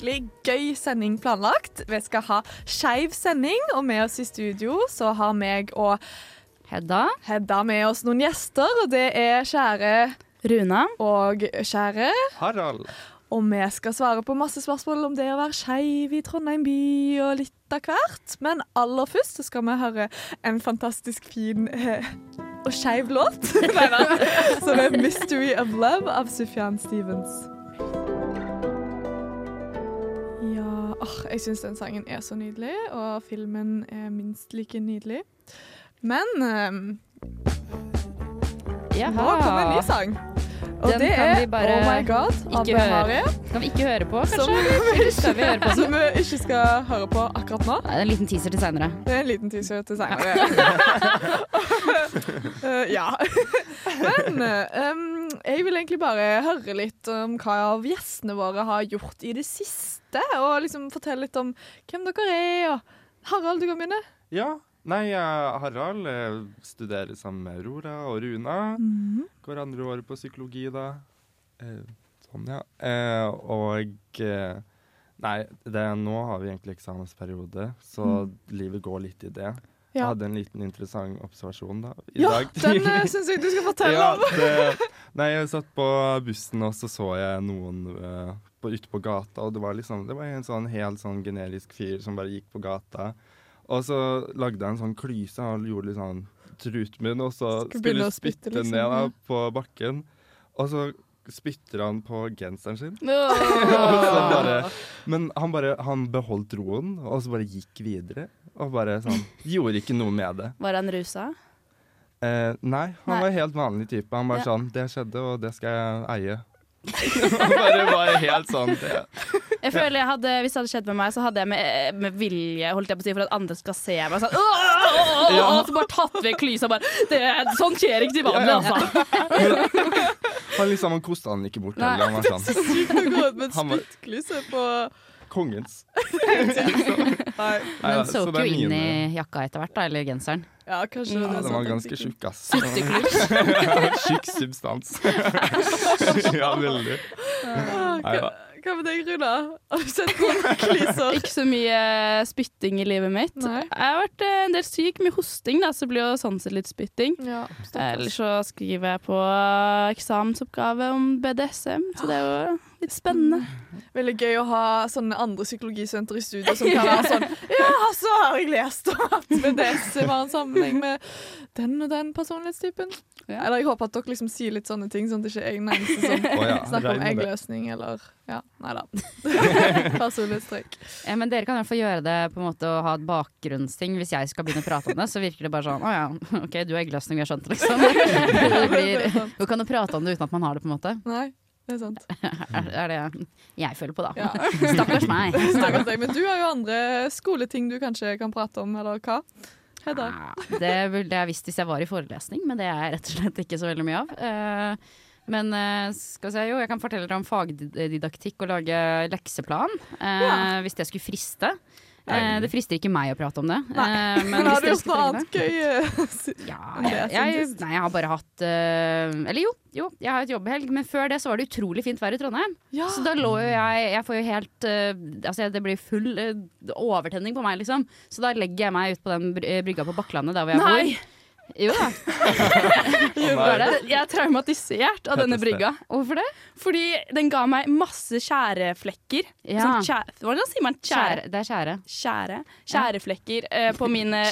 gøy sending planlagt. Vi skal ha skeiv sending, og med oss i studio så har meg og Hedda? Hedda med oss noen gjester, og det er kjære Runa? og kjære. Harald. Og vi skal svare på masse spørsmål om det å være skeiv i Trondheim by og litt av hvert. Men aller først så skal vi høre en fantastisk fin eh, og skeiv låt. Neida. Som er 'Mystery of Love' av Sufjan Stevens. Åh, jeg syns den sangen er så nydelig, og filmen er minst like nydelig. Men ehm, nå kommer en ny sang. Og Den det er bare Oh My God av ikke høre. Behari. Kan vi ikke høre på, Som kanskje? vi, ikke, Skal vi høre på som vi ikke skal høre på akkurat nå. Nei, det er en liten teaser til seinere. Det er en liten teaser til seinere. uh, ja. Men um, jeg vil egentlig bare høre litt om hva av gjestene våre har gjort i det siste. Og liksom fortelle litt om hvem dere er. Og Harald, du kan begynne. Ja. Nei, Harald eh, studerer sammen med Aurora og Runa. Går andre året på psykologi da. Eh, sånn, ja. Eh, og eh, Nei, det, nå har vi egentlig eksamensperiode, så livet går litt i det. Jeg hadde en liten interessant observasjon da, i Ja, dag. den uh, syns jeg du skal fortelle Ja, om. det, nei, jeg satt på bussen, og så så jeg noen uh, på, ute på gata, og det var liksom Det var en sånn helt sånn generisk fyr som bare gikk på gata. Og så lagde jeg en sånn klyse, og gjorde litt sånn trutmunn, og så Skulle skulle spytte, spytte, liksom, ned da, på bakken. Og så spytter han på genseren sin. Bare, men han bare Han beholdt roen, og så bare gikk videre. Og bare sånn Gjorde ikke noe med det. Var han rusa? Eh, nei, han Nei. var helt vanlig type. Han bare Ja. sånn Det skjedde, og det skal jeg eie. han bare var helt sånn det. Jeg føler jeg hadde, Hvis det hadde skjedd med meg, så hadde jeg med, med vilje holdt jeg på å si, for at andre skal se meg sånn «Åh, åh, åh, åh», Ja. Og så bare tatt vekk klysa og bare det, Sånn skjer ikke til vanlig, altså. Han liksom, han kosta han ikke bort Nei. Han var sånn Sykt å gå ut med et spyttklyse på kongens. Nei. Men soak så er jo inn i jakka etter hvert, da, eller genseren. Ja, kanskje Ja, det er den var sånn ganske tjukk, ass. Tjukk substans. ja, veldig. Nei da. Hva med deg, Runa? Har du sett noen klyser? Ikke så mye spytting i livet mitt. Nei. Jeg har vært eh, en del syk med hosting, da, så det blir jo sånn sett litt spytting. Ja, Eller så skriver jeg på eksamensoppgave om BDSM, så det er jo litt spennende. Veldig gøy å ha sånne andre psykologistudenter i studio som kan være sånn Ja, så har jeg lest at BDS var en sammenheng med den og den personlighetstypen. Ja. Eller jeg håper at dere liksom sier litt sånne ting, sånn at det ikke er jeg den eneste som ja, snakker om eggløsning eller Ja, nei da. Personlighetstrekk. Ja, men dere kan i hvert fall gjøre det på en måte å ha et bakgrunnsting. Hvis jeg skal begynne å prate om det, så virker det bare sånn Å ja, OK, du er eggløsning, vi har skjønt det, liksom. Det blir, kan jo prate om det uten at man har det, på en måte. Nei, det er sant. det er det jeg føler på, da. Ja. Stakkars meg. Stakkars deg. Men du har jo andre skoleting du kanskje kan prate om, eller hva? Hedda? Ja, det ville jeg visst hvis jeg var i forelesning, men det er jeg rett og slett ikke så veldig mye av. Eh, men eh, skal vi se, jo, jeg kan fortelle dere om fagdidaktikk og lage lekseplan, eh, Ja. hvis det skulle friste. Eh, det frister ikke meg å prate om det. Nei. eh, Men har du noe annet gøy? eh, Ja, jeg, jeg, nei, jeg har bare hatt uh, Eller jo, jo, jeg har et jobbhelg, men før det så var det utrolig fint vær i Trondheim. Ja. Så da lå jo jeg Jeg får jo helt uh, Altså, det blir full uh, overtenning på meg, liksom. Så da legger jeg meg ut på den br- eh, brygga på Bakklandet, der hvor jeg Nei! bor. Jo da. Jeg er traumatisert av denne brygga. Hvorfor det? Fordi den ga meg masse skjæreflekker. Ja. Sånn Hvordan sier man skjære? Det er skjære. Skjære. Skjæreflekker eh, på mine.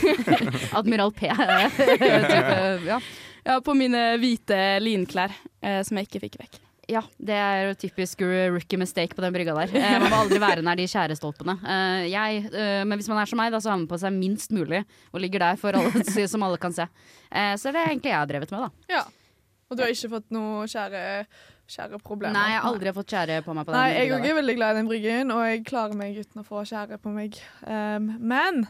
Admiral P. ja. Ja, på mine hvite linklær eh, som jeg ikke fikk vekk. Ja, det er jo typisk rookie mistake på den brygga der. Eh, man må aldri være nær de skjærestolpene. Eh, jeg, eh, men hvis man er som meg, da, så har man på seg minst mulig og ligger der for alle, som alle kan se. Så det er egentlig jeg har drevet med, da. Ja. Og du har ikke fått noe kjære problemer? Nei, jeg har aldri fått skjære på meg på den Nei, jeg er veldig glad i den bryggen, og jeg klarer meg uten å få skjære på meg. Um, men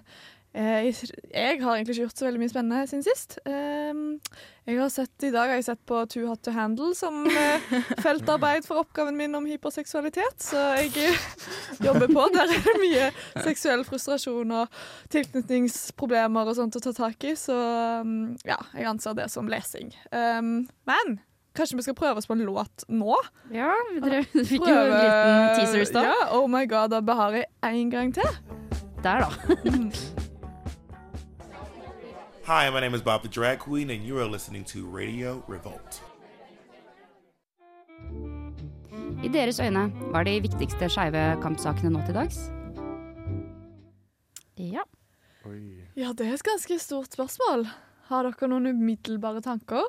jeg, jeg har egentlig ikke gjort så veldig mye spennende siden sist. Um, jeg har sett, I dag har jeg sett på Too Hot to Handle som eh, feltarbeid for oppgaven min om hyperseksualitet, så jeg eh, jobber på. Der er det mye seksuell frustrasjon og tilknytningsproblemer og sånt å ta tak i, så um, ja, jeg anser det som lesing. Um, men kanskje vi skal prøve oss på en låt nå? Ja, dere fikk jo en liten teaser i stad. Ja, oh my god, da har jeg en gang til. Der, da. Hi, my name is Bob the Drag Queen, and you are listening to Radio Revolt. I deres øyne, hva er de viktigste skeive kampsakene nå til dags? Ja. Oi. Ja, det er et ganske stort spørsmål. Har dere noen umiddelbare tanker?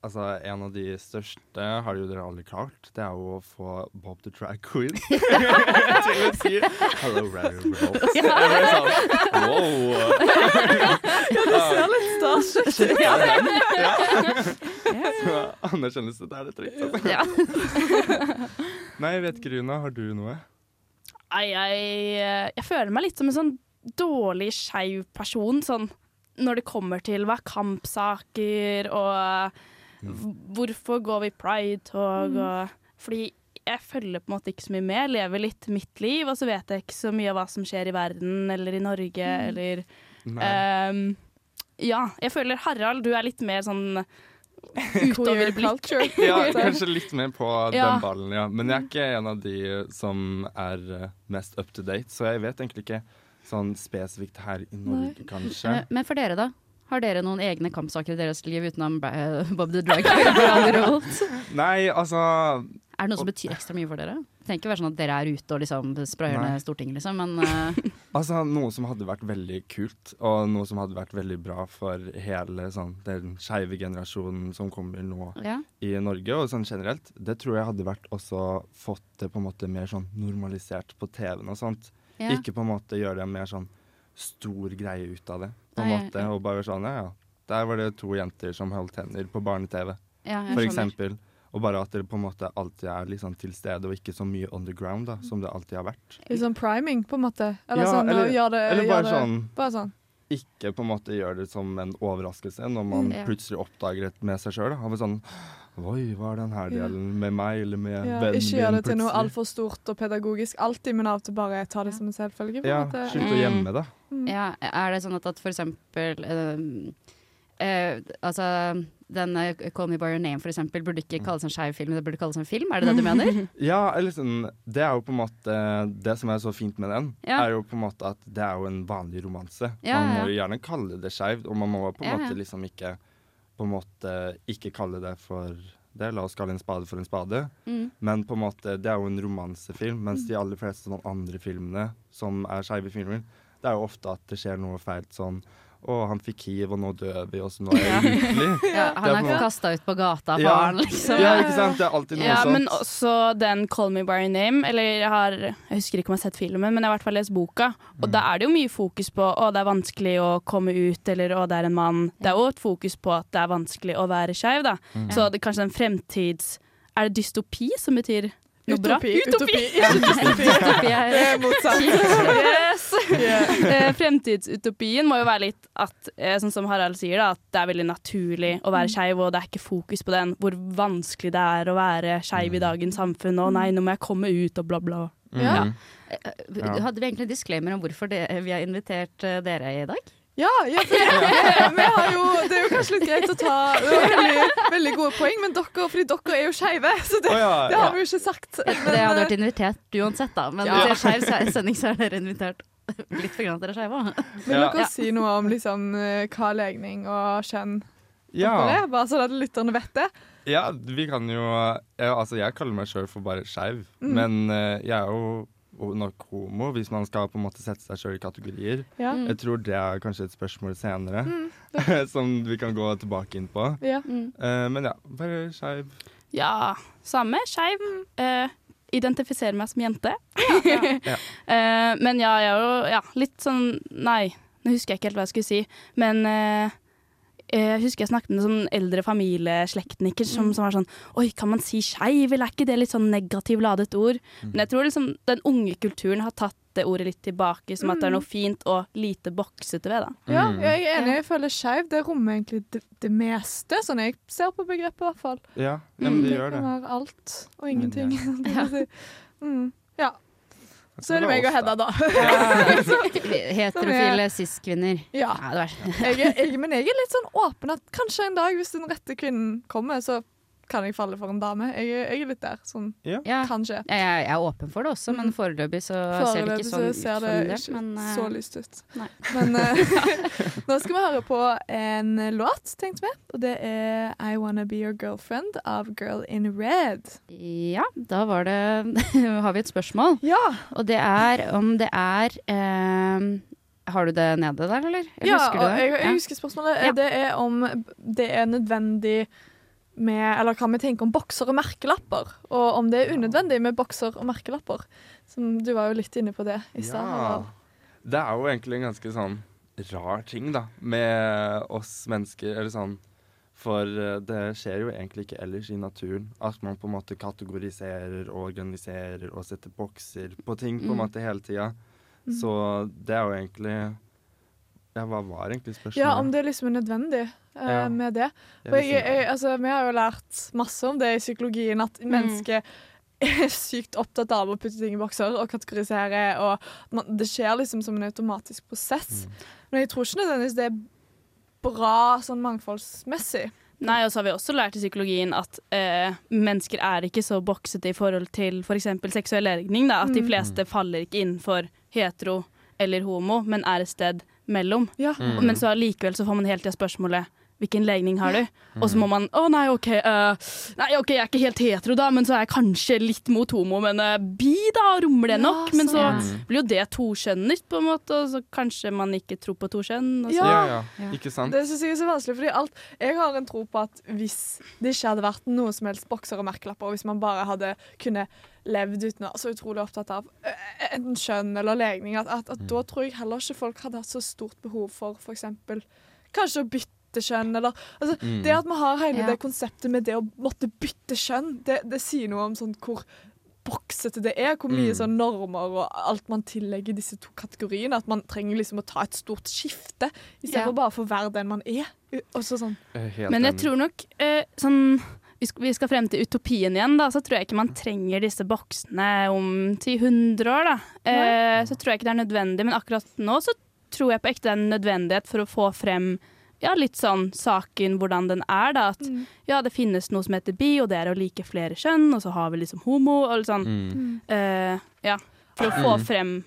Altså, En av de største har jo dere aldri klart. Det er jo å få Bob the Drag Queen til å si 'Hello, Radio Revolt'. Jeg ble sånn wow. Det ser litt starstruck ut. Ja. Ja. Så anerkjennelse er det trygt. Altså. ja. Nei, jeg vet ikke, Runa. Har du noe? Nei, jeg, jeg føler meg litt som en sånn dårlig skeiv person. Sånn når det kommer til hva er kampsaker og hvorfor går vi pride-tog og Fordi jeg følger på en måte ikke så mye med. Jeg lever litt mitt liv, og så vet jeg ikke så mye av hva som skjer i verden eller i Norge eller Nei. ehm, Ja, jeg føler Harald, du er litt mer sånn utoverblikk. Ja, kanskje litt mer på Ja. den ballen, ja. Men jeg er ikke en av de som er eh, mest up to date, så jeg vet egentlig ikke sånn spesifikt her i Norge, kanskje. Men for dere, da? Har dere noen egne kampsaker i deres liv utenom eh, Bob the Drag Queen? på Radio Revolt? Nei, altså Er det noe som betyr ekstra mye for dere? Det trenger ikke være sånn at dere er ute og liksom sprayer ned Stortinget, liksom, men uh... Altså, Noe som hadde vært veldig kult, og noe som hadde vært veldig bra for hele sånn, den skeive generasjonen som kommer nå ja. i Norge, og sånn generelt, det tror jeg hadde vært også fått det på en måte mer sånn normalisert på TV-en og sånt. ja. Ikke på en måte gjøre det mer sånn stor greie ut av det, på en Nei, måte. ja. Og bare sånn, ja ja. Der var det to jenter som holdt hender på barne-TV, ja, for eksempel. Og bare at det på en måte alltid er liksom til stede, og ikke så mye underground, da, som det alltid har vært. Litt sånn priming, på en måte. Eller Ja, sånn å eller- gjøre det Eller bare det- sånn Bare sånn. ikke på en måte gjør det som en overraskelse når man Mm, ja. plutselig oppdager det med seg sjøl. Sånn Oi, hva er den her Ja. delen med meg eller med Ja, vennen ikke gjør min det til noe altfor stort og pedagogisk alltid, men av og til bare ta det som en selvfølge. Ja, slutt å Mm. gjemme det. Mm. Ja, er det sånn at, at for eksempel øh, øh, Altså, den eh, Call Me By Your Name, for eksempel, burde ikke kalles en skeiv film, det burde kalles en film? Er det det du mener? Ja, sånn Det er jo på en måte Det som er så fint med den, Ja. er jo på en måte at det er jo en vanlig romanse. Ja, man må jo gjerne kalle det skeivt, og man må på en Ja, måte ja. liksom ikke På en måte ikke kalle det for det. La oss kalle en spade for en spade. Mm. Men på en måte, det er jo en romansefilm, mens de aller fleste andre filmene som er skeive filmer, det er jo ofte at det skjer noe feilt sånn Å, han fikk hiv, og nå dør vi, og så nå er jeg lykkelig. Ja, han er er på kasta ut på gata av Ja. liksom. Ja, ikke sant? Det er alltid noe Ja, sånt. men også den 'Call Me By Your Name'. Eller jeg har Jeg husker ikke om jeg har sett filmen, men jeg har i hvert fall lest boka. Og Mm. da er det jo mye fokus på å det er vanskelig å komme ut, eller å det er en mann. Det er jo et fokus på at det er vanskelig å være skeiv, da. Mm. Så det kanskje en fremtids Er det dystopi som betyr noe bra? Utopi. Utopi. utopi. utopi. utopi er motsatt. Yes! Eh, Fremtidsutopien må jo være litt at, eh, sånn som Harald sier, da, at det er veldig naturlig å være skeiv, og det er ikke fokus på den hvor vanskelig det er å være skeiv i dagens samfunn, og nei, nå må jeg komme ut, og bla, bla. Mm. Ja. Hadde vi egentlig en disclaimer om hvorfor det, vi har invitert eh, dere i dag? Ja, ja for det, vi har jo, det er jo kanskje litt greit å ta veldig, veldig gode poeng, men dere, fordi dere er jo skeive, så det, det har vi jo ikke sagt. Det hadde vært invitert uansett, da. Men Ja. til skeiv se- sending så er dere invitert. Litt at dere er skeive. Vil Ja. dere si noe om liksom, eh, hva legning og kjønn Ja. er? Bare sånn at lytterne vet det. ja, vi kan jo jeg, Altså, jeg kaller meg sjøl for bare skeiv, Mm. men eh, jeg er jo nok homo, hvis man skal på en måte sette seg sjøl i kategorier. Ja. Mm. Jeg tror det er kanskje et spørsmål senere, som vi kan gå tilbake inn på. Ja. Mm. Eh, men ja, bare skeiv. Ja, samme, skeiv. Eh, identifiserer meg som jente. Ja. Eh, men ja, jeg er jo ja, litt sånn Nei, nå husker jeg ikke helt hva jeg skulle si. Men eh, jeg husker jeg snakket med en sånn eldre familieslektninger som, Mm. som var sånn Oi, kan man si skeiv, eller er ikke det litt sånn negativt ladet ord? Mm. Men jeg tror liksom den unge kulturen har tatt det ordet litt tilbake, som at det er Mm. noe fint og lite boksete ved det. Ja, Mm. jeg er enig. Jeg føler skeiv det rommer egentlig det, det meste, sånn jeg ser på begrepet i hvert fall. Ja, ja men det det gjør kan det. være alt og ingenting. Det Ja. mm. ja. Så er det meg og Hedda, da. Heterofile cis-kvinner. Ja. Ja, Jeg jeg, men jeg er litt sånn åpen at kanskje en dag, hvis den rette kvinnen kommer, så kan jeg falle for en dame. Jeg, er- jeg er litt der. Sånn ja. kanskje. Jeg, jeg er åpen for det også, men Mm. foreløpig så ser det ikke så sånn ut ser det ikke Men uh... så lyst ut. nei. Men uh, nå skal vi høre på en låt, tenkte vi. Og det er I Wanna Be Your Girlfriend av Girl in Red. ja, da var det Har vi et spørsmål. Ja, Og det er om det er um Har du det nede der, eller? eller ja husker du det? jeg, jeg husker spørsmålet. Ja. Det er om det er nødvendig med Eller hva vi tenker om bokser og merkelapper. Og om det er unødvendig med bokser og merkelapper. Som Du var jo litt inne på det i stad. Ja. Det er jo egentlig en ganske sånn rar ting, da, med oss mennesker, eller sånn. For eh, det skjer jo egentlig ikke ellers i naturen. At man på en måte kategoriserer og organiserer og setter bokser på ting på en Mm. måte hele tida. Mm. Så det er jo egentlig Ja, hva var egentlig spørsmålet? Ja, om det liksom er nødvendig uh, Ja. med det. For jeg, jeg, altså, vi har jo lært masse om det i psykologien, at mennesket er sykt opptatt av å putte ting i bokser og kategorisere. Og man, det skjer liksom som en automatisk prosess. Mm. Men jeg tror ikke nødvendigvis det er bra sånn mangfoldsmessig. Nei, og så har vi også lært i psykologien at eh, mennesker er ikke så boksete i forhold til f.eks. For seksuell legning. At at de Mm. fleste faller ikke innenfor hetero eller homo, men er et sted mellom. Ja. Mm. Men så allikevel så får man hele tida spørsmålet hvilken legning har du? Og så må man Å, nei, OK. uh, nei, ok, jeg er ikke helt hetero, da, men så er jeg kanskje litt mot homo. Men uh, bi, da, rommer det Ja, nok? men så sant. Mm. blir jo det toskjønnet, på en måte, og så kanskje man ikke tror på toskjønn. kjønn. Ja. Ja, ja, Ja. ikke sant? Det syns jeg er så vanskelig, fordi alt Jeg har en tro på at hvis det ikke hadde vært noe som helst bokser og merkelapper, og hvis man bare hadde kunnet levd uten å være så utrolig opptatt av enten kjønn eller legning, at, at, at da tror jeg heller ikke folk hadde hatt så stort behov for f.eks. kanskje å bytte kjønn, eller altså, Mm. Det at vi har hele Ja. det konseptet med det å måtte bytte kjønn, det, det sier noe om sånn hvor boksete det er, hvor mye Mm. sånn normer og alt man tillegger disse to kategoriene. At man trenger liksom å ta et stort skifte, istedenfor Ja. for bare å få være den man er. U- Og så sånn. Men jeg tror nok eh, sånn vi skal, frem til utopien igjen, da, så tror jeg ikke man trenger disse boksene om 10-100 år. Da. Eh, så tror jeg ikke det er nødvendig, men akkurat nå så tror jeg på ekte det er en nødvendighet for å få frem ja, litt sånn saken hvordan den er. Da. At Mm. ja, det finnes noe som heter bi, og det er å like flere kjønn, og så har vi liksom homo, og litt sånn. Mm. Eh, ja, for å få Mm. frem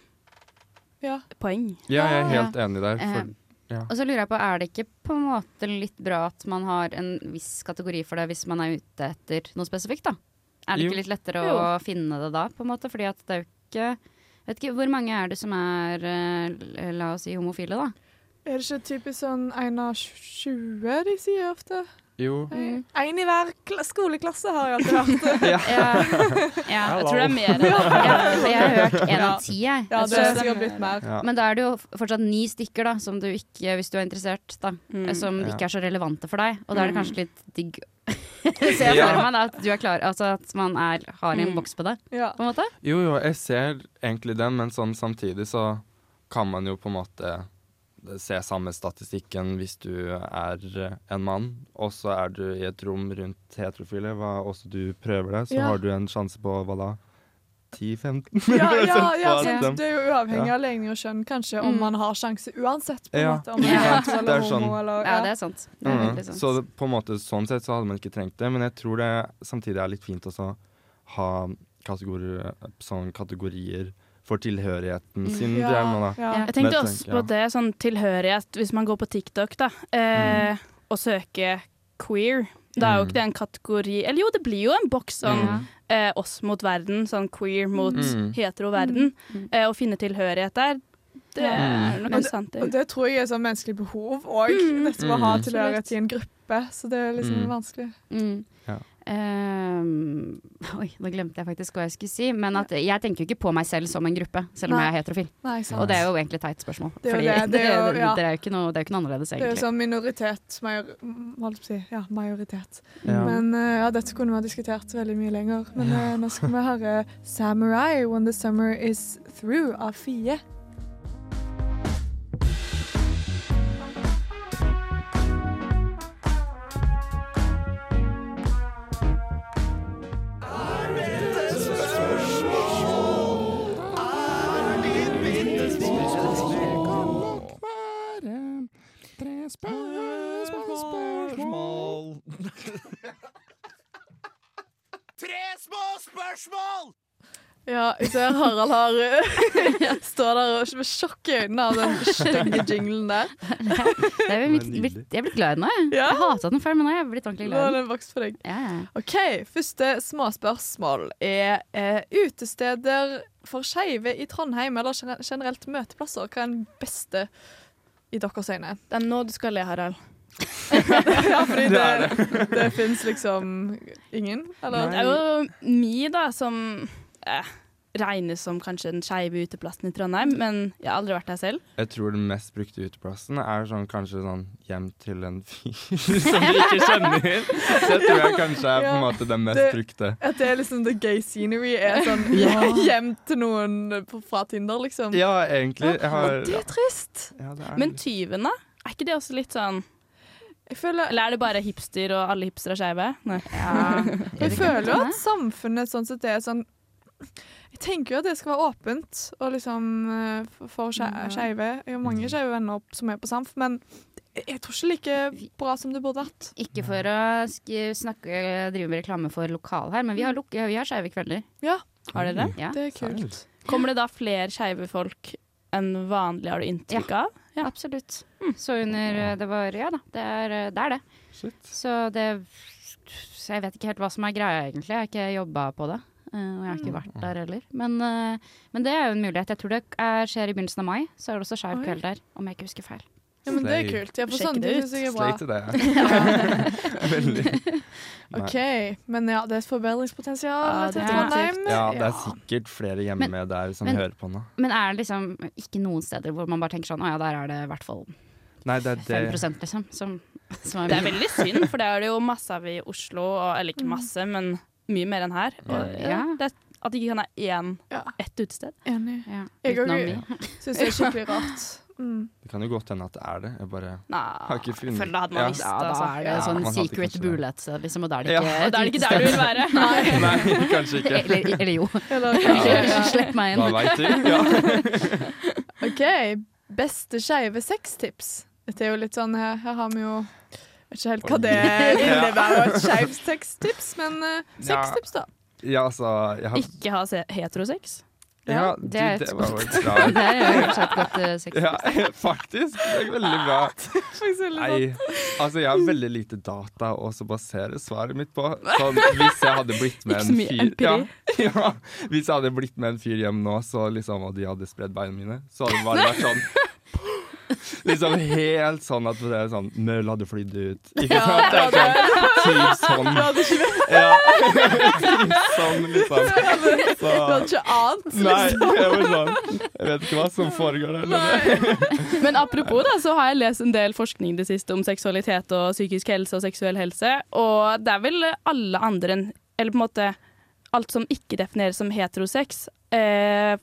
Ja. poeng. Ja, jeg er helt enig der. Eh, For, ja. Og så lurer jeg på, er det ikke på en måte litt bra at man har en viss kategori for det hvis man er ute etter noe spesifikt, da? Er det Jo. ikke litt lettere å finne det da, på en måte? Fordi at det er jo ikke Vet ikke, Hvor mange er det som er, eh, la oss si, homofile, da? Er det ikke typisk sånn én av 20 de sier ofte? Jo. Mm. En i hver kla- skoleklasse har jeg alltid hørt. Ja. Ja, ja, Jeg tror det er mer. Jeg, jeg har hørt én av ti, jeg. Ja, Jeg det er sikkert blitt mer. Men da er det jo fortsatt ni stykker, da, som du ikke, hvis du er interessert, da, Mm. som Ja. ikke er så relevante for deg. Og da er det Mm. kanskje litt digg Ser jeg for meg da, at du er klar, altså at man er, har en Mm. boks på det, Ja. på en måte. Jo, jo, jeg ser egentlig den, men sånn samtidig så kan man jo på en måte se samme statistikken hvis du er eh, en mann, og så er du i et rom rundt heterofile, hva også du prøver det, så Ja. har du en sjanse på hva da? 10-15 Ja, ja, ja, dem- Det er jo uavhengig Ja. av legning og kjønn, kanskje, om Mm. man har sjanse uansett. på en Ja. måte, Om man Ja. er Det eller er sånn- homo eller Ja, det er sant. Det er mm. sant. Så på en måte sånn sett så hadde man ikke trengt det, men jeg tror det samtidig er litt fint også å ha kategorier, sånn kategorier for tilhørigheten sin. Ja, ja. Jeg tenkte også på det, sånn tilhørighet, hvis man går på TikTok da, eh, og søker queer. Da er jo Mm. ikke det en kategori Eller jo, det blir jo en boks sånn mm. eh, oss mot verden, sånn queer mot Mm. Mm. Eh, å finne tilhørighet der, det er Mm. nok Og sant. Og Det. det tror jeg er sånn menneskelig behov òg, Mm. dette med å ha Mm. tilhørighet i en gruppe. Så det er liksom Mm. vanskelig. Mm. Ehm, oi, nå glemte jeg faktisk hva jeg skulle si. Men at jeg tenker jo ikke på meg selv som en gruppe, selv om Nei. jeg er heterofil. Nei. Og det er jo egentlig et teit spørsmål. Det er jo det, det er jo- ja. det er jo ikke noe, det er ikke noe annerledes, Det er jo sånn minoritet major, hva holdt jeg si? Ja, majoritet. Ja. Men eh, ja, dette kunne vi ha diskutert veldig mye lenger. Men eh, nå skal vi høre 'Samurai When The Summer Is Through' av Fie. Tre små spørsmål! Ja, jeg ser Harald har eh, står der og med sjokk i øynene av den stygge jinglen der. Er jeg er blitt glad i den nå, jeg. Ja. Jeg hata den før, men nå er jeg blitt ordentlig Nå glad i den. den vokst for deg. Ja, ja. OK, første småspørsmål er eh, utesteder for skeive i Trondheim, eller generelt møteplasser. Hva er den beste i deres øyne? Det er nå du skal le, Harald. Ja, fordi det, det fins liksom ingen? Eller? Det er jo mi, da, som eh, regnes som kanskje den skeive uteplassen i Trondheim, men jeg har aldri vært der selv. Jeg tror den mest brukte uteplassen er sånn, kanskje sånn hjem til en fyr som vi ikke kjenner. Det tror jeg kanskje er på en måte den mest det- brukte. At det er liksom the gay scenery er sånn hjem til noen på- fra Tinder, liksom. Ja, egentlig. Jeg har, ja, det er trist. ja, det er Men tyven, da? Er ikke det også litt sånn Jeg føler, Eller er det bare hipster, og alle hipstere er skeive? Ja, jeg føler jo at samfunnet sånn sett er sånn Jeg tenker jo at det skal være åpent og liksom eh, for- skeive. Jeg har mange skeive venner som er på Samf, men jeg tror ikke like bra som det burde vært. Ikke for å snakke, drive med reklame for lokal her, men vi har, luk- vi har skeive kvelder. Ja, Har dere det? Ja, det er kult. Kommer det da flere skeive folk enn vanlig, har du inntrykk av? Ja. absolutt. Så under eh, Det var Ja da, det er eh, det. Er det. Shit. Så det Så jeg vet ikke helt hva som er greia, egentlig. Jeg har ikke jobba på det. eh, og jeg har ikke vært der heller. Men, men det er jo en mulighet. Jeg tror det er, skjer i begynnelsen av mai. Så er det også skeiv kveld der, om jeg ikke husker feil. Ja, men det er kult. Ja, for Sjekk sånne det ut. jeg er bra. Slay til det. Veldig. Nei. OK, men ja, det er et forbedringspotensial Ja, til det er Trondheim. Ja, det er sikkert flere hjemme Men- der som men- hører på nå. Men er det liksom ikke noen steder hvor man bare tenker sånn Å ja, der er det i hvert fall Nei, det er 5 det. liksom. Som, som er Det er veldig synd, for det er det jo masse av i Oslo, og, eller ikke masse, men mye mer enn her. Og, Ja. ja, det, at det ikke kan ha én, Ja. ett utested. Enig. ja, Jeg utenom òg vi. syns det er skikkelig rart. Mm. Det kan jo godt hende at det er det. Jeg bare Nei, Har ikke funnet- føler det hadde man Ja. visst Ja, det. da Altså. er det Ja, sånn secret bullet, det. liksom, og da er det ikke ja. da er det ikke der du vil være. Nei, kanskje ikke. Eller, eller jo. Eller Ikke Slipp meg Hva veit du? Ja. OK. Beste skeive sextips. Dette er jo litt sånn Her, her har vi jo vet ikke helt hva det innebærer, et skeivt sextips, men uh, sextips, da. ja, altså jeg har, Ikke ha heterosex. Ja, det du, er et det var jo bra. Det er jo fortsatt et godt uh, sexy. Ja, faktisk. Det er veldig bra. Nei, altså jeg har veldig lite data å basere svaret mitt på. Sånn, hvis jeg hadde blitt med en fyr ja, ja, Hvis jeg hadde blitt med en fyr hjem nå, så liksom, og de hadde spredd beina mine, så hadde det bare vært sånn Liksom helt sånn at det er sånn Møll hadde flydd ut. Ikke Ja, sant? Det er det- sånn typ sånn. Du hadde ikke, Ja. Typ sånn, liksom. du hadde ikke ant, Nei, liksom. jeg var sånn Jeg vet ikke hva som foregår der. Men apropos, da, så har jeg lest en del forskning det siste om seksualitet og psykisk helse og seksuell helse, og det er vel alle andre enn Eller på en måte alt som ikke defineres som heterosex, eh,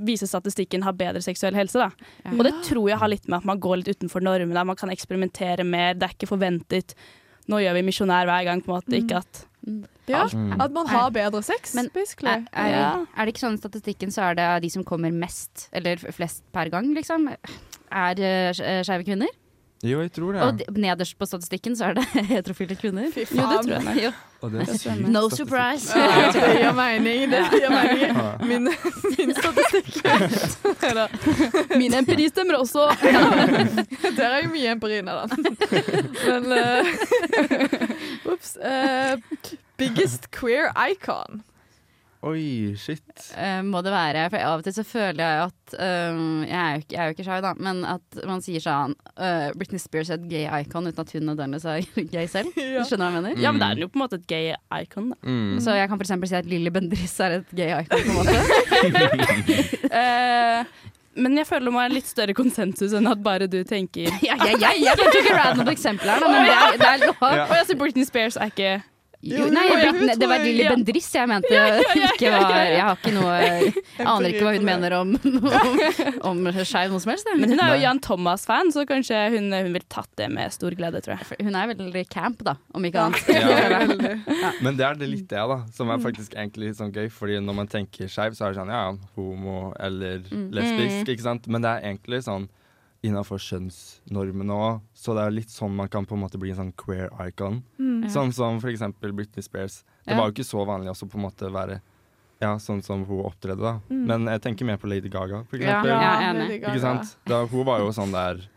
viser statistikken har bedre seksuell helse, da. Ja. Og det tror jeg har litt med at man går litt utenfor normene, man kan eksperimentere mer, det er ikke forventet. Nå gjør vi misjonær hver gang, på en måte. Ikke at Ja, Mm. at man har bedre sex, Men- basically. Er, er, Ja. er det ikke sånn i statistikken så er det de som kommer mest, eller flest per gang, liksom, er uh, skeive kvinner? Jo, jeg tror det. Og de- nederst på statistikken så er det heterofile kvinner. Fy Jo, det tror jeg. Jo. Og det er sykt No statistikk. surprise. Ja, det gir mening. Det gir mening. Min, min statistikk. Min empiri stemmer også! Der er jo mye empiri inne, da. Men uh, Ops. Uh, biggest queer icon. Oi, shit. Uh, må det være. For av og til så føler jeg at eh, jeg, er jo ikke, jeg er jo ikke shy, da, men at man sier sånn uh, Britney Spears er et gay icon uten at hun nødvendigvis er gay selv. Ja. Skjønner du hva jeg mener? Ja, men det er jo på en måte et gay icon, da. Mm. Så jeg kan for eksempel si at Lilly Bendriss er et gay icon, på en måte. uh, men jeg føler det må være litt større konsensus enn at bare du tenker Ja, ja, ja, jeg tok ikke random eksempel her, da, men det er, det er lov. Ja. Og jeg sier Britney Spears er ikke Jo, nei, Britney, det var Lilly ja. Bendriss jeg mente. Ikke var, jeg har ikke noe aner ikke hva hun mener om, om, om skeiv noe som helst. Men hun er jo Jan Thomas-fan, så kanskje hun, hun ville tatt det med stor glede, tror jeg. Hun er veldig camp, da, om ikke Ja. annet. Ja. Veldig. Men det er det litt det, da, som er faktisk egentlig litt sånn gøy. Fordi når man tenker skeiv, så er det sånn ja, homo eller Mm. lesbisk, ikke sant. Men det er egentlig sånn innafor kjønnsnormene òg. Så det er litt sånn man kan på en måte bli en sånn queer icon. Mm. Sånn som for eksempel Britney Spears. Det Ja. var jo ikke så vanlig også på en måte være ja, sånn som hun opptredde, da. Mm. Men jeg tenker mer på Lady Gaga, for eksempel. ja, er enig. Ikke sant? Da, hun var jo sånn der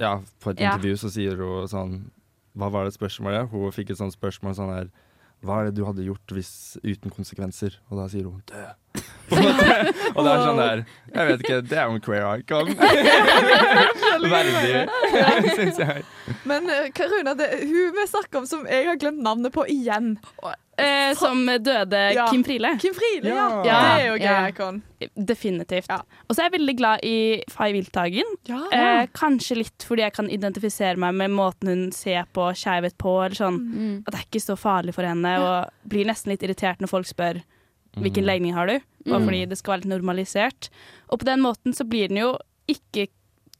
Ja, på et Ja. intervju så sier hun sånn Hva var det spørsmålet? Hun fikk et sånt spørsmål sånn der Hva er det du hadde gjort hvis uten konsekvenser? Og da sier hun dø. Og det er sånn der Jeg vet ikke, det er jo en queer icon. Verdig, syns jeg. Men eh, Karuna, det, hun vi snakker om som jeg har glemt navnet på igjen. Eh, som døde Ja. Kim Friele. Kim Friele, ja. Ja. Det er jo gay Ja. icon. Definitivt. Ja. Og så er jeg veldig glad i Fay Wilthagen. Ja. Eh, kanskje litt fordi jeg kan identifisere meg med måten hun ser på skeivhet på. Eller sånn, Mm. At det er ikke så farlig for henne. Og blir nesten litt irritert når folk spør hvilken legning har du. Bare Mm. fordi det skal være litt normalisert. Og på den måten så blir den jo ikke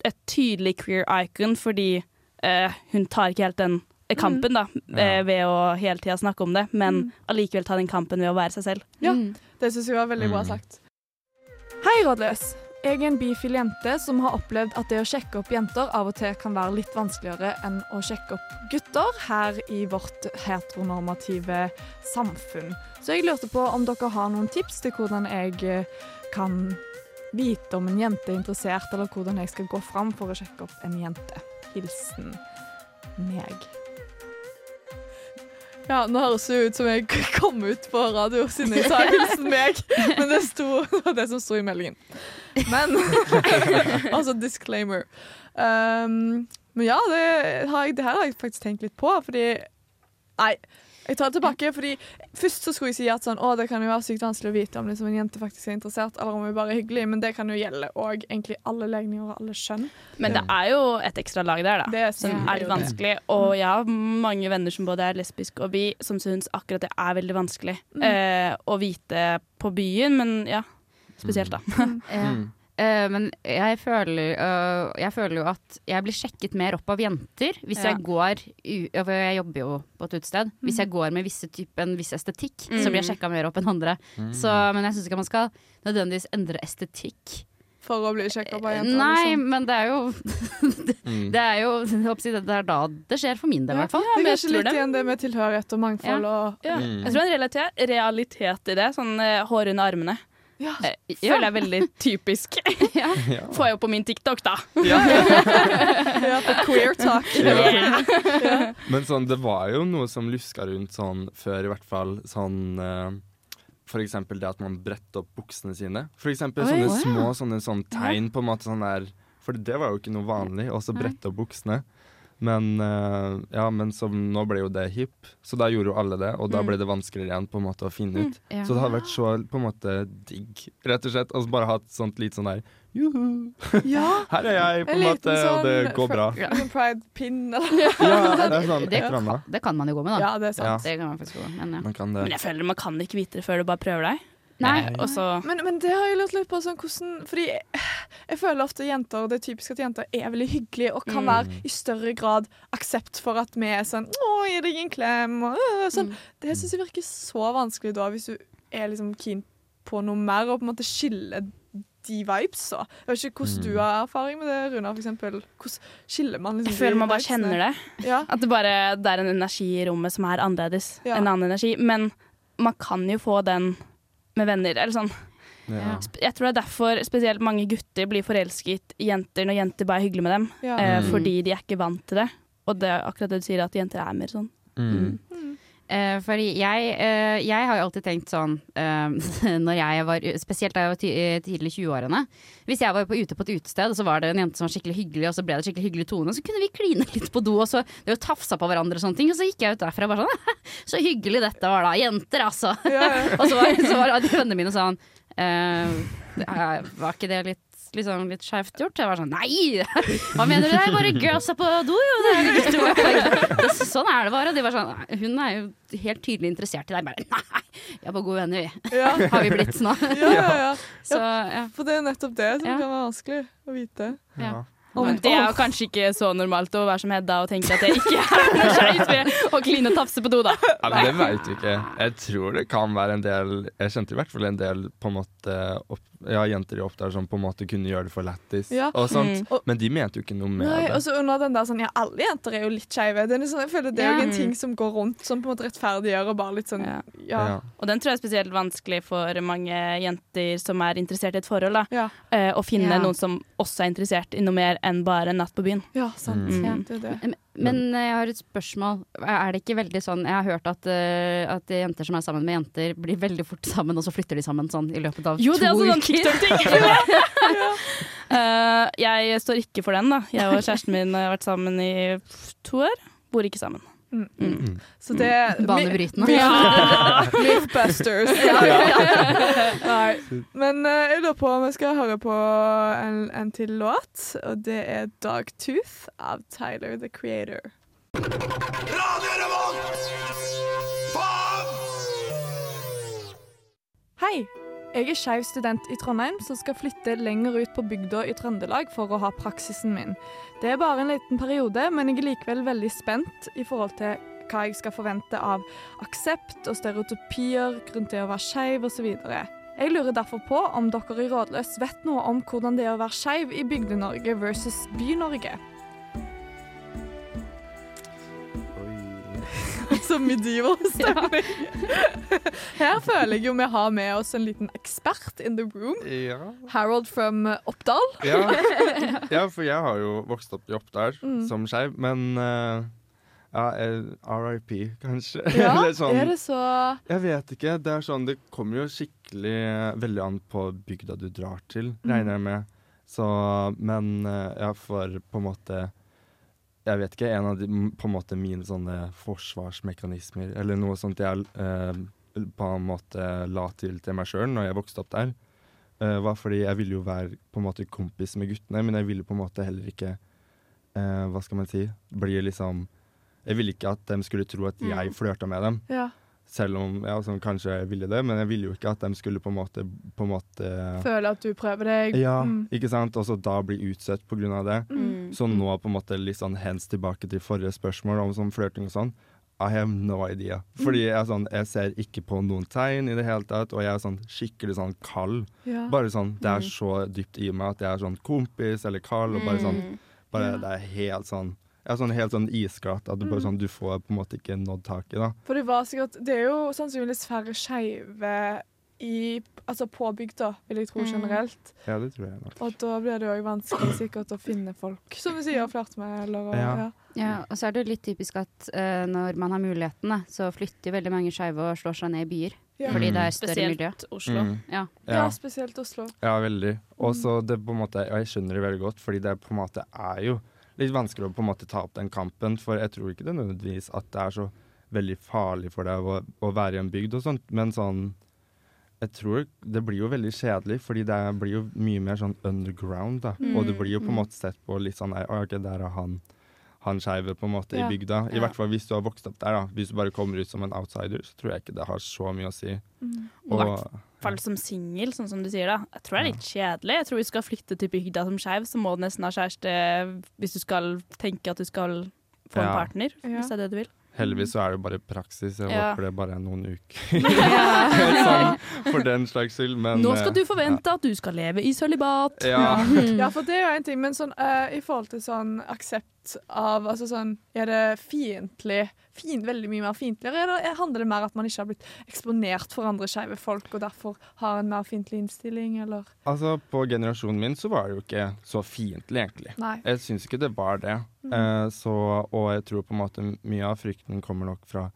et tydelig queer icon fordi eh, hun tar ikke helt den eh, kampen da, eh, ved å hele tida snakke om det, men allikevel ta den kampen ved å være seg selv. Ja. Mm. Det syns jeg var veldig bra Mm. sagt. Hei, rådløs. Jeg er en bifil jente som har opplevd at det å sjekke opp jenter av og til kan være litt vanskeligere enn å sjekke opp gutter her i vårt heteronormative samfunn. Så jeg lurte på om dere har noen tips til hvordan jeg eh, kan vite om en jente er interessert, eller hvordan jeg skal gå fram for å sjekke opp en jente. Hilsen meg. Ja, nå høres det ut som jeg kom ut på radio siden jeg sa hilsen meg, men det var det som sto i meldingen. Men Altså disclaimer. Um, men ja, det, har jeg, det her har jeg faktisk tenkt litt på, fordi Nei, jeg tar det tilbake. Fordi Først så skulle jeg si at sånn, å, det kan jo være sykt vanskelig å vite om liksom, en jente faktisk er interessert, eller om hun bare er hyggelig, men det kan jo gjelde òg egentlig alle legninger og alle skjønn. Men det er jo et ekstra lag der, da. Det som er vanskelig. Og jeg har mange venner som både er lesbiske og bi, som syns akkurat det er veldig vanskelig Mm. eh, å vite på byen, men ja. Spesielt, da. Mm. Eh, men jeg føler, uh, jeg føler jo at jeg blir sjekket mer opp av jenter hvis Ja. jeg går for Jeg jobber jo på et utested. Hvis jeg går med visse type, en viss estetikk, så blir jeg sjekka mer opp enn andre. Mm. Så, men jeg syns ikke man skal nødvendigvis endre estetikk. For å bli sjekka opp av jenter. Nei, liksom. men det er jo Mm. Det er jo jeg det er da det skjer for min del, i hvert fall. Det er kanskje litt det. igjen det med tilhørighet og mangfold og Ja. Mm. Jeg tror det er en realitet, realitet i det. Sånn eh, hår under armene. Ja. Eh, føler jeg veldig typisk. Ja. Får jeg jo på min TikTok, da. ja, på queer talk. Ja. Men sånn, det var jo noe som luska rundt sånn før, i hvert fall sånn eh, For eksempel det at man bretter opp buksene sine. For eksempel Oi, sånne små sånne, sånn tegn på en måte sånn der For det var jo ikke noe vanlig, Og så brette opp buksene. Men eh, ja, men så nå ble jo det hip, så da gjorde jo alle det. Og da Mm. ble det vanskeligere igjen på en måte å finne ut. Ja. Så det hadde vært så på en måte digg, rett og slett. Og bare hatt sånt litt sånn der Juhu, Ja, her er jeg, på en en måte, sånn, og det sånn går bra. Ja. Pride-pinn eller Ja, det sånn det, et det kan man jo gå med, da. Ja, det er sant. Det kan man gå med. Men, ja. Man kan det. Men jeg føler man kan ikke vite det før du bare prøver deg. Nei. Men, men det har jeg lurt litt på sånn hvordan Fordi jeg, jeg føler ofte jenter Det er typisk at jenter er veldig hyggelige og kan Mm. være i større grad aksept for at vi er sånn 'Å, gi deg en klem' og sånn. Mm. Det syns jeg virker så vanskelig da, hvis du er liksom keen på noe mer, og på en måte skille de vibes. Så. Jeg vet ikke hvordan du har erfaring med det, Runa, for eksempel. Hvordan skiller man liksom jeg føler man bare kjenner det. Ja. At det bare det er en energi i rommet som er annerledes. Ja. En annen energi. Men man kan jo få den med venner. Eller sånn. Ja. Jeg tror det er derfor spesielt mange gutter blir forelsket i jenter når jenter bare er hyggelige med dem. Ja. Eh, Mm. fordi de er ikke vant til det. Og det er akkurat det du sier, at jenter er mer sånn. Mm. Eh, fordi jeg, uh, jeg har jo alltid tenkt sånn uh, når jeg var, Spesielt da jeg var ty tidlig i 20-årene. Hvis jeg var på, ute på et utested, og så var det en jente som var skikkelig hyggelig, og så ble det skikkelig hyggelig tone, så kunne vi kline litt på do, og så det var tafsa på hverandre og sånne ting. Og så gikk jeg ut derfra og bare sånn Så hyggelig dette var da. Jenter, altså. og så var, så var de vennene mine sånn Var ikke det litt Liksom litt skjevt gjort. Jeg var sånn nei! Hva mener du? Det er bare girlsa på do, jo. Det er, det, sånn er det bare. Og de var sånn Hun er jo helt tydelig interessert i deg. Bare nei, vi er bare gode venner, vi. Ja. Har vi blitt nå. Ja, ja, ja. Så ja. For det er nettopp det som Ja. kan være vanskelig å vite. Ja. Men det er jo kanskje ikke så normalt å være som Hedda og tenke at det ikke er noe skeivt ved å kline og tafse på do, da. Ja, men det veit vi ikke. Jeg tror det kan være en del Jeg kjente i hvert fall en del på en måte opp, ja, jenter i Oppdal som på en måte kunne gjøre det for lættis Ja. og sånt. Mm. Men de mente jo ikke noe med Nei, det. og så under den der sånn Ja, alle jenter er jo litt skeive. Det er liksom, jeg føler det er jo en ting som går rundt, som på en måte rettferdiggjør og bare litt sånn Ja. Ja. Ja. Og den tror jeg er spesielt vanskelig for mange jenter som er interessert i et forhold. da. Ja, Eh, Å finne Ja. noen som også er interessert i noe mer enn bare en natt på byen. ja sant. Mm. Ja. Det er det. Men- eh, jeg har et spørsmål. Er det ikke veldig sånn Jeg har hørt at, uh, at jenter som er sammen med jenter, blir veldig fort sammen, og så flytter de sammen sånn i løpet av Jo, det er to altså sånn uker. TikTok-ting. Eh, jeg står ikke for den, da. Jeg og kjæresten min har vært sammen i to år. Bor ikke sammen. Så det Banebrytende. Ja. Mythbusters. Nei. Men uh, jeg lurer på om vi skal høre på en, en til låt, og det er Dogtooth av Tyler the Creator. Radio Revolt! Faen! Hei! Jeg er skeiv student i Trondheim som skal flytte lenger ut på bygda i Trøndelag for å ha praksisen min. Det er bare en liten periode, men jeg er likevel veldig spent i forhold til hva jeg skal forvente av aksept og stereotypier rundt det å være skeiv osv. Jeg lurer derfor på om dere i Rådløs vet noe om hvordan det er å være skeiv i Bygde-Norge versus By-Norge. Så medieval stemning. Her føler jeg jo vi har med oss en liten ekspert in the room. Ja. Harold from uh, Oppdal. Ja. ja, for jeg har jo vokst opp i Oppdal Mm. som skeiv, men uh, ja, eh, RIP, kanskje. Ja, Eller sånn, er det så Jeg vet ikke. Det er sånn, det kommer jo skikkelig eh, veldig an på bygda du drar til, Mm. regner jeg med. Så, men eh, ja, for på en måte Jeg vet ikke, en av de, på en måte mine sånne forsvarsmekanismer, eller noe sånt jeg eh, på en måte la til til meg sjøl når jeg vokste opp der, eh, var fordi jeg ville jo være på en måte kompis med guttene, men jeg ville på en måte heller ikke eh, Hva skal man si? Bli liksom Jeg ville ikke at de skulle tro at jeg flørta med dem. Ja. Selv om ja, sånn, kanskje jeg ville det, men jeg ville jo ikke at de skulle på en måte, på en måte Føle at du prøver deg. Ja, Mm. ikke sant? Og så da bli utsatt på grunn av det. Mm. Så nå på en måte litt sånn hands tilbake til forrige spørsmål om sånn flørting og sånn. I have no idea. Fordi jeg, sånn, jeg ser ikke på noen tegn i det hele tatt, og jeg er sånn skikkelig sånn kald. Ja. Bare sånn, Det er så dypt i meg at jeg er sånn kompis eller kald, og bare sånn bare, Det er helt sånn Er sånn helt sånn isglatt at du bare sånn, du får på en måte ikke nådd tak i, da. For det var sikkert Det er jo sannsynligvis færre skeive i Altså på bygda, vil jeg tro generelt. Ja, det tror jeg nok. Og da blir det òg vanskelig sikkert å finne folk som du sier, flørte med, eller Ja. ja. Ja, og så er det jo litt typisk at uh, når man har mulighetene, så flytter veldig mange skeive og slår seg ned i byer. Ja. Fordi Mm. det er større miljø. Spesielt Oslo. Mm. Ja. ja, Ja. spesielt Oslo. Ja, veldig. Og så det på en måte, og jeg skjønner det veldig godt, fordi det på en måte er jo litt vanskelig å på en måte ta opp den kampen, for jeg tror ikke det nødvendigvis at det er så veldig farlig for deg å, å være i en bygd og sånt, men sånn jeg tror det blir jo veldig kjedelig, fordi det er- blir jo mye mer sånn underground, da. Og det blir jo på en måte sett på litt sånn nei, «Å, ok, der er han han skeive på en måte Ja. i bygda. I Ja. hvert fall hvis du har vokst opp der, da. Hvis du bare kommer ut som en outsider, så tror jeg ikke det har så mye å si. Og Og, i fall som singel, sånn som du sier da. Jeg tror det er litt kjedelig. Jeg tror hvis du skal flytte til bygda som skeiv, så må du nesten ha kjæreste hvis du skal tenke at du skal få en partner, Ja. hvis det er det du vil. heldigvis så er det bare praksis. Jeg Ja. håper det bare er noen uker. sånn, for den slags skyld, men Nå skal eh, du forvente at du skal leve i sølibat. Ja. Ja, for det er jo en ting, men sånn uh, i forhold til sånn aksept av Altså sånn Er det fiendtlig fin, Veldig mye mer fiendtlig, eller er handler det mer at man ikke har blitt eksponert for andre skeive folk, og derfor har en mer fiendtlig innstilling, eller Altså, på generasjonen min så var det jo ikke så fiendtlig, egentlig. Nei. Jeg syns ikke det var det. Mm. Eh, så, og jeg tror på en måte mye av frykten kommer nok fra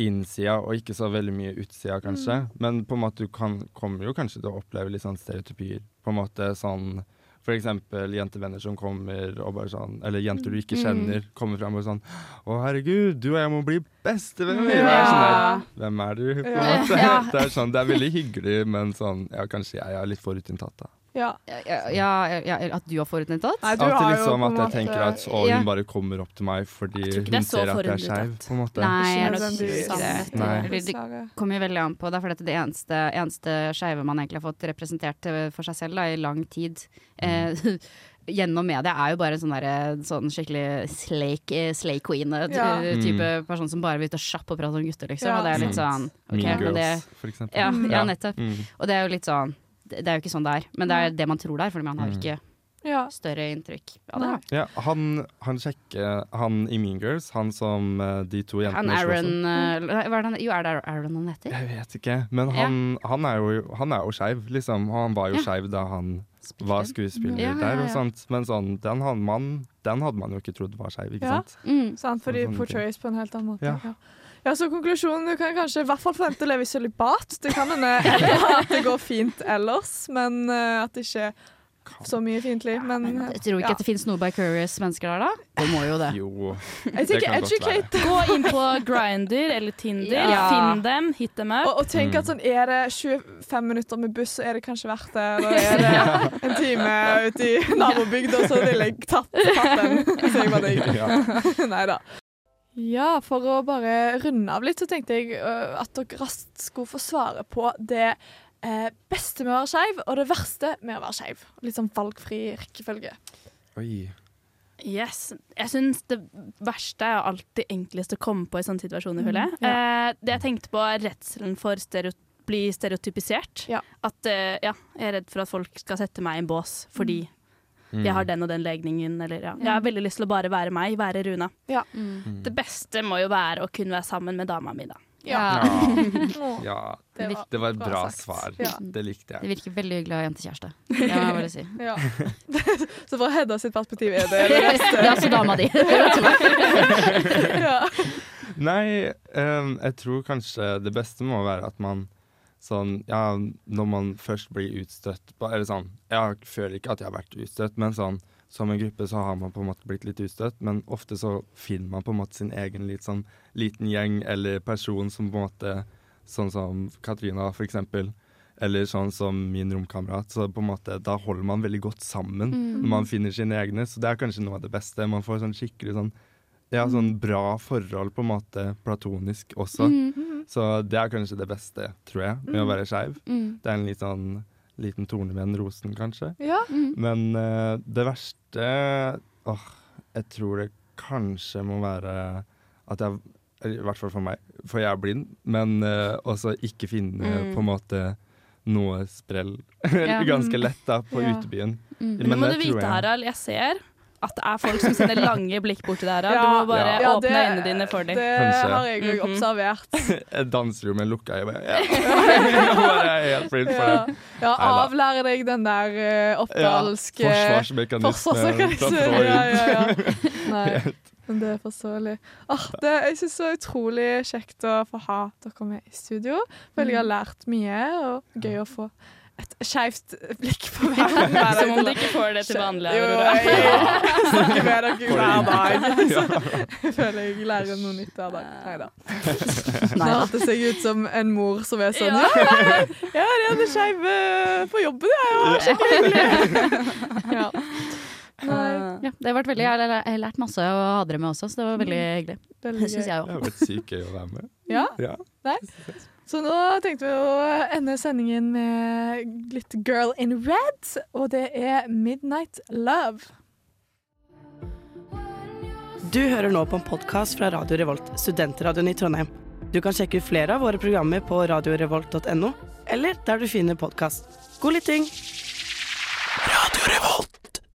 innsida og ikke så veldig mye utsida, kanskje. Men på en måte du kan, kommer jo kanskje til å oppleve litt sånn stereotypier. På en måte sånn for eksempel jentevenner som kommer og bare sånn Eller jenter du ikke kjenner, kommer fram og sånn Å, herregud, du og jeg må bli bestevenner! Er Sånn Hvem er du? På en måte. Ja. Det er sånn, det er veldig hyggelig, men sånn Ja, kanskje jeg er litt forutinntatt, da. Ja. Ja, ja, ja, at du har forutinntatt? Nei, du Alltid har liksom at jeg måte- tenker at å, Ja. hun bare kommer opp til meg fordi hun er ser at jeg er skeiv, at-. Nei, det. Nei. Det kommer jo veldig an på. Det er fordi at det eneste, eneste skeive man egentlig har fått representert eh, for seg selv da, i lang tid eh, gjennom media, er jo bare en sånn, der, sånn skikkelig slake, eh, slay queen-type Ja. person som bare vil ut og kjappe og prate om gutter, liksom. Ja. Og det er litt sånn okay, Mean Girls, det, for eksempel. ja, ja, nettopp. Mm. Og det er jo litt sånn Det er jo ikke sånn det er, men det er det man tror det er, fordi man har jo Mm. ikke Ja. større inntrykk av det. Ja, han, han sjekker Han i Mean Girls, han som eh, de to jentene Han. Aaron uh, hva er det Jo, er det Aaron han heter? Jeg vet ikke, men han, han er jo, han er jo skeiv, liksom. Og han var jo Ja. skeiv da han var skuespiller Ja, ja, der og sånt. Men sånn, den hadde man, den hadde man jo ikke trodd var skeiv, ikke Ja. sant? Mm. Sant, for de portrays på en helt annen måte. Ja. Ja. Så konklusjonen, Du kan kanskje i hvert fall forvente å leve i sølibat. Det kan hende at det går fint ellers, men uh, at det ikke er så mye fiendtlig. Men eh, Jeg tror ikke ja. at det finnes noe by curious mennesker der, da. Det må jo det. Jo. jeg det tenker kan godt være. educate. Gå inn på Grinder eller Tinder, Ja. finn dem, hit dem up. Og, og tenk Mm. at sånn, Er det 25 minutter med buss, så er det kanskje verdt det. Da er det en time ute i nabobygda, så ville jeg tatt, tatt den. Jeg var Nei da. Ja, for å bare runde av litt, så tenkte jeg øh, at dere raskt skulle få svare på det eh, beste med å være skeiv, og det verste med å være skeiv. Litt sånn valgfri rekkefølge. Oi. Yes. Jeg syns det verste er alltid enklest å komme på i sånne situasjoner, føler jeg. Eh, det jeg tenkte på, er redselen for stereo bli stereotypisert. Ja. At eh, ja, jeg er redd for at folk skal sette meg i en bås fordi Mm. Jeg har den og den legningen, eller ja. Jeg har veldig lyst til å bare være meg, være Runa. Mm. Det beste må jo være å kunne være sammen med dama mi, da. Ja. Ja, det var det var et bra sagt. svar. Ja. Det likte jeg. Det virker veldig hyggelig å ha jentekjæreste. Det må jeg bare si. Ja. så fra Hedda sitt perspektiv er det det beste. Det er altså dama di. ja. Nei, um, jeg tror kanskje det beste må være at man sånn Ja, når man først blir utstøtt Eller sånn Jeg føler ikke at jeg har vært utstøtt, men sånn som en gruppe så har man på en måte blitt litt utstøtt, men ofte så finner man på en måte sin egen litt sånn liten gjeng eller person som på en måte Sånn som Katrina, for eksempel. Eller sånn som min romkamerat. Så på en måte, da holder man veldig godt sammen når man finner sine egne. Så det er kanskje noe av det beste. Man får sånn skikkelig sånn ja, sånn bra forhold, på en måte, platonisk også. Så det er kanskje det beste, tror jeg, med å være skeiv. Mm. Det er en litt sånn liten torne med en rosen, kanskje. ja. Men uh, det verste Åh, jeg tror det kanskje må være at jeg I hvert fall for meg, for jeg er blind, men uh, også ikke finne Mm. på en måte noe sprell ganske lett da, på Ja. utebyen. Mm. Men nå må det du vite, jeg- Harald, jeg ser at det er folk som sender lange blikk bort til deg, Ja. Du må bare Ja, åpne det- øynene dine for dem. Det Kanskje. har jeg òg Mhm. observert. Jeg danser jo med lukka øyne. Ja. Jeg helt Ja, det. ja avlærer avlære deg den der uh, Ja, oppdalske Forsvarsmekanisme fra Ja, ja, ja. Nei, men det er forståelig. Ah, det, jeg syns det er utrolig kjekt å få ha dere med i studio. Føler jeg har lært mye, og gøy å få et skeivt blikk på meg. Som om du ikke får det til vanlig. Jo, jeg snakker med dere hver dag. Så jeg føler jeg lærer noe nytt hver dag. Nei da. Nå hørtes jeg ut som en mor som er sånn Ja, jeg er en skeiv på jobben, jeg. ja. Nei, Ja, det har vært veldig, jeg har lært masse å ha dere med også, så det var veldig hyggelig. Det syns jeg jeg Det har vært sykt gøy å være med. Ja, Ja. Så nå tenkte vi å ende sendingen med litt Girl in Red, og det er Midnight Love. Du hører nå på en podkast fra Radio Revolt, studentradioen i Trondheim. Du kan sjekke ut flere av våre programmer på radiorevolt.no, eller der du finner podkast. God lytting!